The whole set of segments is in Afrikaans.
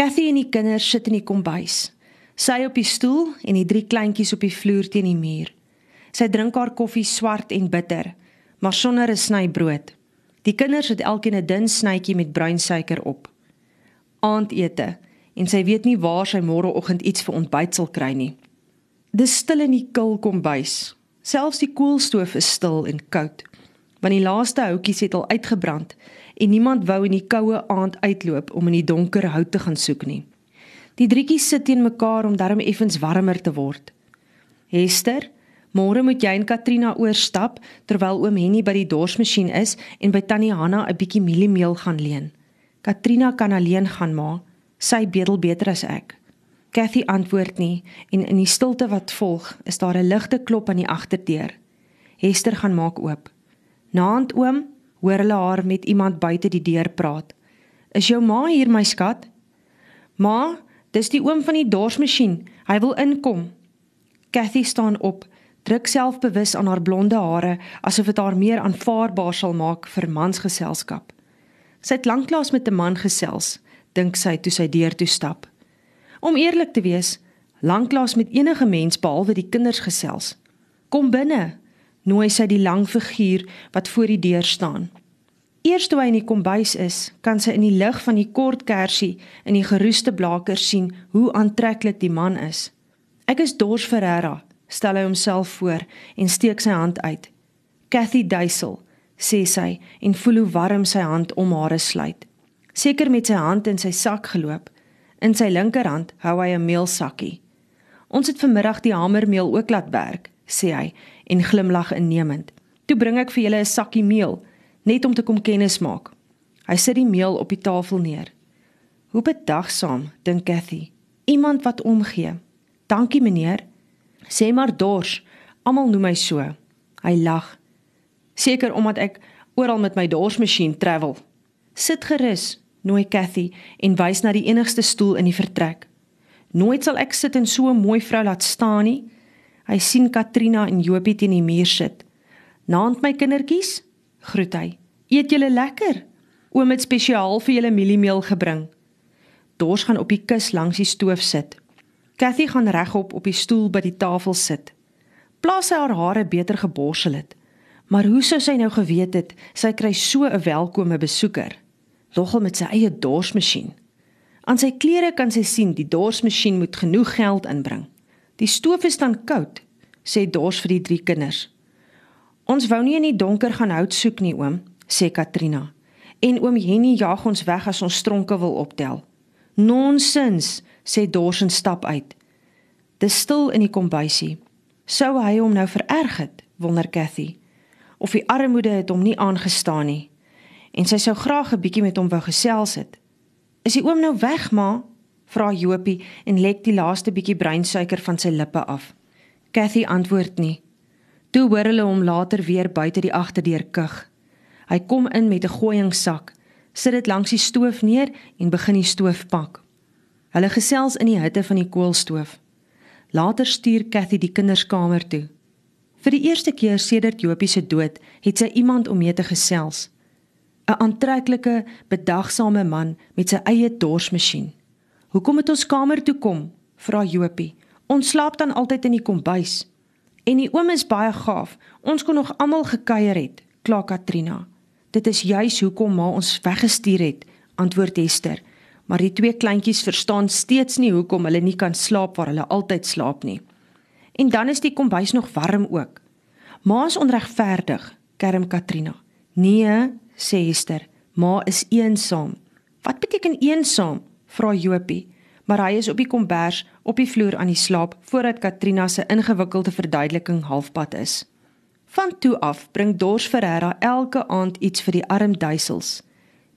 Cathy en die kinders sit in die kombuis. Sy op die stoel en die drie kleintjies op die vloer teen die muur. Sy drink haar koffie swart en bitter, maar sonder 'n sny brood. Die kinders het elkeen 'n dun snytjie met bruin suiker op. Aandete en sy weet nie waar sy môreoggend iets vir ontbyt sal kry nie. Dis stil in die kil kombuis. Selfs die koelstoof is stil en koud, want die laaste houtjies het al uitgebrand en niemand wou in die koue aand uitloop om in die donker hout te gaan soek nie. Die drietjies sit teen mekaar om darm effens warmer te word. Hester, môre moet jy en Katrina oorstap terwyl oom Henny by die dorsmasjien is en by tannie Hanna 'n bietjie mieliemeel gaan leen. Katrina kan alleen gaan maar sy bedel beter as ek. Kathy antwoord nie en in die stilte wat volg is daar 'n ligte klop aan die agterdeur. Hester gaan maak oop. Naand oom, hoor hulle haar met iemand buite die deur praat. "Is jou ma hier, my skat?" "Ma, dis die oom van die dorsmasjien. Hy wil inkom." Kathy staan op, druk selfbewus aan haar blonde hare asof dit haar meer aanvaarbaar sal maak vir mansgeselskap. Sy het lanklaas met 'n man gesels, dink sy toe sy deur toe stap. Om eerlik te wees, lanklaas met enige mens behalwe die kinders gesels. Kom binne, nooi sy die lang figuur wat voor die deur staan. Eers toe hy in die kombuis is, kan sy in die lig van die kort kersie in die geroeste blakers sien hoe aantreklik die man is. Ek is Dors Ferreira, stel hy homself voor en steek sy hand uit. Cathy Duisel, sê sy en voel hoe warm sy hand om hare sluit. Seker met sy hand in sy sak geloop. In sy linkerhand hou hy 'n meelsakkie. Ons het vanmiddag die hamermeel ook laat werk, sê hy en glimlag innemend. Toe bring ek vir julle 'n sakkie meel net om te kom kennis maak. Hy sit die meel op die tafel neer. Hoe bedagsaam, dink Cathy. Iemand wat omgee. Dankie meneer. Sê maar dors. Almal noem my so. Hy lag. Seker omdat ek oral met my dorsmasjien travel. Sit gerus, nooi Cathy en wys na die enigste stoel in die vertrek. Nooit sal ek sit en so 'n mooi vrou laat staan nie. Hy sien Katrina en Jopie teen die muur sit. Naand my kindertjies, groet hy. Eet julle lekker? Oom het spesiaal vir julle mieliemeel gebring. Dors gaan op die kus langs die stoof sit. Cathy gaan regop op die stoel by die tafel sit. Plaas sy haar hare beter geborsel het. Maar hoe sou sy nou geweet het sy kry so 'n welkome besoeker? Nogal met sy eie dorsmasjien. Aan sy klere kan sy sien die dorsmasjien moet genoeg geld inbring. Die stoof is dan koud, sê Dors vir die drie kinders. Ons wou nie in die donker gaan hout soek nie, oom, sê Katrina. En oom Henny jag ons weg as ons stronke wil optel. Nonsens, sê Dors en stap uit. Dis stil in die kombuisie. Sou hy hom nou vererg het, wonder Cathy. Of die armoede het hom nie aangestaan nie. En sy sou graag 'n bietjie met hom wou gesels het. Is die oom nou weg, ma? Vra Jopie en lek die laaste bietjie breinsuiker van sy lippe af. Cathy antwoord nie. Toe hoor hulle hom later weer buite die agterdeur kug. Hy kom in met 'n gooiingsak, sit dit langs die stoof neer en begin die stoof pak. Hulle gesels in die hitte van die koolstoof. Later stuur Cathy die kinderskamer toe. Vir die eerste keer sedert Jopie se dood, het sy iemand om mee te gesels. 'n Aantreklike, bedagsame man met sy eie dorsmasjien. "Hoekom het ons kamer toe kom?" vra Jopie. "Ons slaap dan altyd in die kombuis." En die oom is baie gaaf. Ons kon nog almal gekuier het, kla Katrina. Dit is juis hoekom ma ons weggestuur het, antwoord Esther. Maar die twee kleintjies verstaan steeds nie hoekom hulle nie kan slaap waar hulle altyd slaap nie. En dan is die kombuis nog warm ook. Ma is onregverdig, kerm Katrina. Nee, sê Esther. Ma is eensaam. Wat beteken eensaam? Vra Jopie maar hy is op die kombers op die vloer aan die slaap voordat Katrina se ingewikkelde verduideliking halfpad is. Van toe af bring Dors Ferreira elke aand iets vir die arm duisels.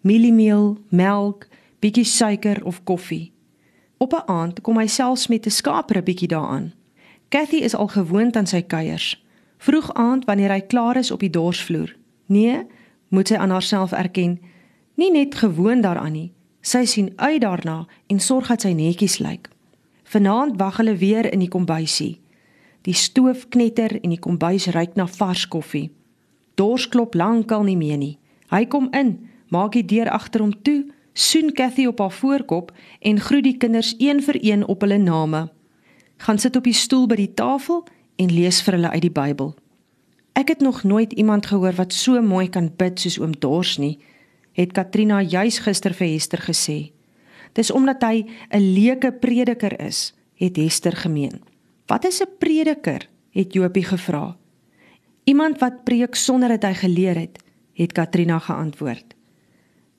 Mieliemeel, melk, bietjie suiker of koffie. Op 'n aand kom hy selfs met 'n skaapre bietjie daaraan. Cathy is al gewoond aan sy kuiers. Vroeg aand wanneer hy klaar is op die dorsvloer. Nee, moet sy aan haarself erken, nie net gewoond daaraan nie, Sy sien uit daarna en sorg dat sy netjies lyk. Vanaand wag hulle weer in die kombuisie. Die stoof knetter en die kombuis ruik na vars koffie. Dors klop lankal nie meer nie. Hy kom in, maak die deur agter hom toe, soen Cathy op haar voorkop en groet die kinders een vir een op hulle name. Gaan sit op die stoel by die tafel en lees vir hulle uit die Bybel. Ek het nog nooit iemand gehoor wat so mooi kan bid soos oom Dors nie, het Katrina juis gister vir Hester gesê. Dis omdat hy 'n leuke prediker is, het Hester gemeen. Wat is 'n prediker? het Jopie gevra. Iemand wat preek sonder dat hy geleer het, het Katrina geantwoord.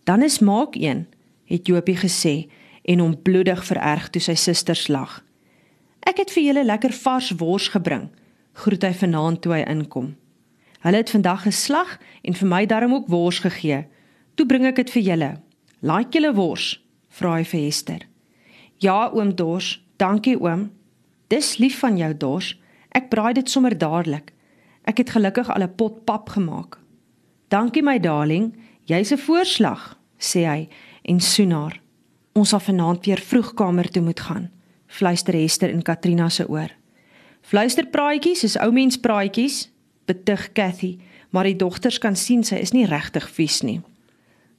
Dan is maak een, het Jopie gesê en hom bloedig vererg toe sy susters lag. Ek het vir julle lekker vars wors gebring, groet hy vanaand toe hy inkom. Hulle het vandag geslag en vir my darm ook wors gegee. Toe bring ek dit vir julle. Like julle wors? vra hy vir Hester. Ja, oom Dors, dankie oom. Dis lief van jou, Dors. Ek braai dit sommer dadelik. Ek het gelukkig al 'n pot pap gemaak. Dankie my darling, jy's 'n voorslag, sê hy en soen haar. Ons sal vanaand weer vroeg kamer toe moet gaan, fluister Hester in Katrina se oor. Fluisterpraatjies is ou mens praatjies, betug Cathy, maar die dogters kan sien sy is nie regtig vies nie.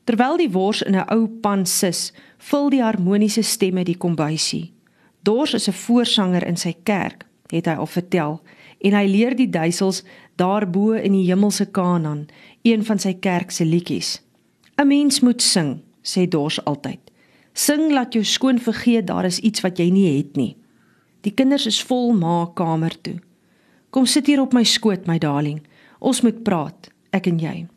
Terwyl die wors in 'n ou pan sis, vul die harmoniese stemme die kombuisie. Dors is 'n voorsanger in sy kerk, het hy al vertel, en hy leer die duisels daarbo in die hemelse Kanaan, een van sy kerk se liedjies. 'n Mens moet sing, sê Dors altyd. Sing laat jou skoon vergeet daar is iets wat jy nie het nie. Die kinders is vol ma kamer toe. Kom sit hier op my skoot, my darling. Ons moet praat, ek en jy.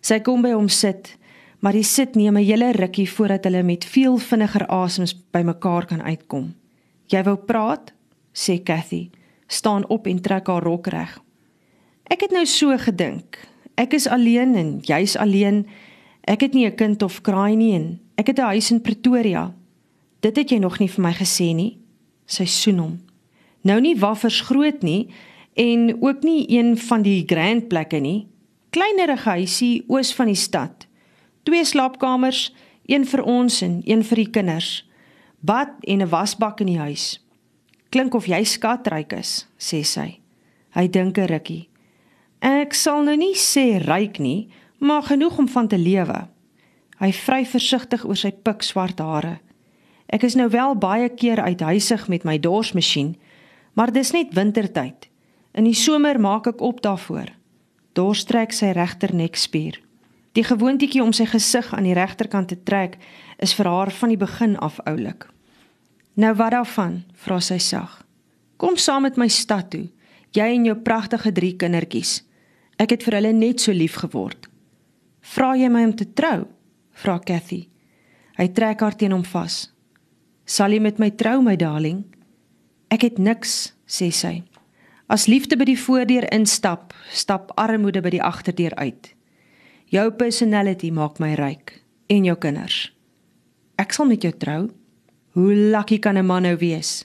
Sy kom by hom sit maar die sit neem 'n hele rukkie voordat hulle met veel vinniger asems bymekaar kan uitkom. "Jy wou praat?" sê Cathy, staan op en trek haar rok reg. "Ek het nou so gedink. Ek is alleen en jy's alleen. Ek het nie 'n kind of kraai nie en ek het 'n huis in Pretoria. Dit het jy nog nie vir my gesê nie." Sy soen hom. "Nou nie waffers groot nie en ook nie een van die grand plekke nie. Kleinerige huisie oos van die stad." Twee slaapkamers, een vir ons en een vir die kinders. Bad en 'n wasbak in die huis. Klink of jy skatryk is, sê sy. Hy dink 'n rukkie. Ek sal nou nie sê ryk nie, maar genoeg om van te lewe. Hy vry versigtig oor sy pikswart hare. Ek is nou wel baie keer uithuisig met my dorsmasjien, maar dis net wintertyd. In die somer maak ek op daarvoor. Dors trek sy regter nekspier. Die gewoontetjie om sy gesig aan die regterkant te trek is vir haar van die begin af oulik. Nou wat daarvan? vra sy sag. Kom saam met my stad toe, jy en jou pragtige drie kindertjies. Ek het vir hulle net so lief geword. Vra jy my om te trou? vra Cathy. Hy trek haar teen hom vas. Sal jy met my trou, my darling? Ek het niks, sê sy. As liefde by die voordeur instap, stap armoede by die agterdeur uit. Jou personality maak my ryk en jou kinders. Ek sal met jou trou. Hoe lucky kan 'n man nou wees?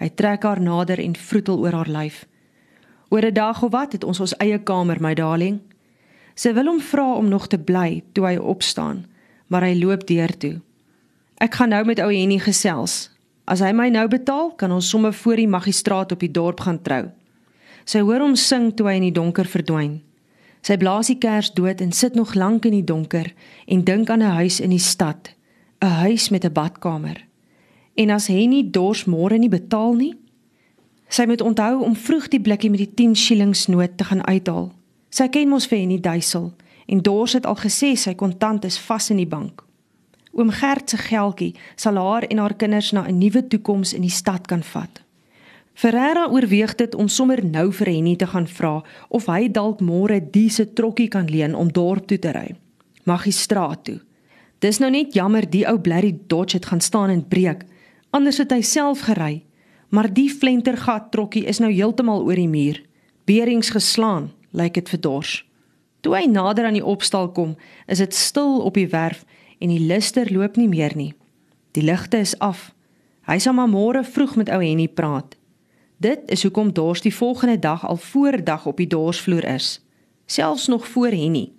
Hy trek haar nader en vroetel oor haar lyf. Oor 'n dag of wat het ons ons eie kamer, my darling. Sy wil hom vra om nog te bly toe hy opstaan, maar hy loop deur toe. Ek gaan nou met ou Henny gesels. As hy my nou betaal, kan ons sommer voor die magistraat op die dorp gaan trou. Sy hoor hom sing toe hy in die donker verdwyn. Sy blaas die kers dood en sit nog lank in die donker en dink aan 'n huis in die stad, 'n huis met 'n badkamer. En as nie dors môre nie betaal nie, sy moet onthou om vroeg die blikkie met die 10 shillings noot te gaan uithaal. Sy ken mos vir Henny duisel en dors het al gesê sy kontant is vas in die bank. Oom Gert se geldjie sal haar en haar kinders na 'n nuwe toekoms in die stad kan vat. Ferreira oorweeg dit om sommer nou vir Henny te gaan vra of hy dalk môre diese trokkie kan leen om dorp toe te ry. Magistraat toe. Dis nou net jammer die ou blerry Dodge het gaan staan en breek. Anders het hy self gery. Maar die flentergat trokkie is nou heeltemal oor die muur. Berings geslaan, lyk dit vir Dors. Toe hy nader aan die opstal kom, is dit stil op die werf en die luster loop nie meer nie. Die ligte is af. Hy sal maar môre vroeg met ou Henny praat. Dit is hoekom Dors die volgende dag al voordag op die dorsvloer is, selfs nog voor Henny.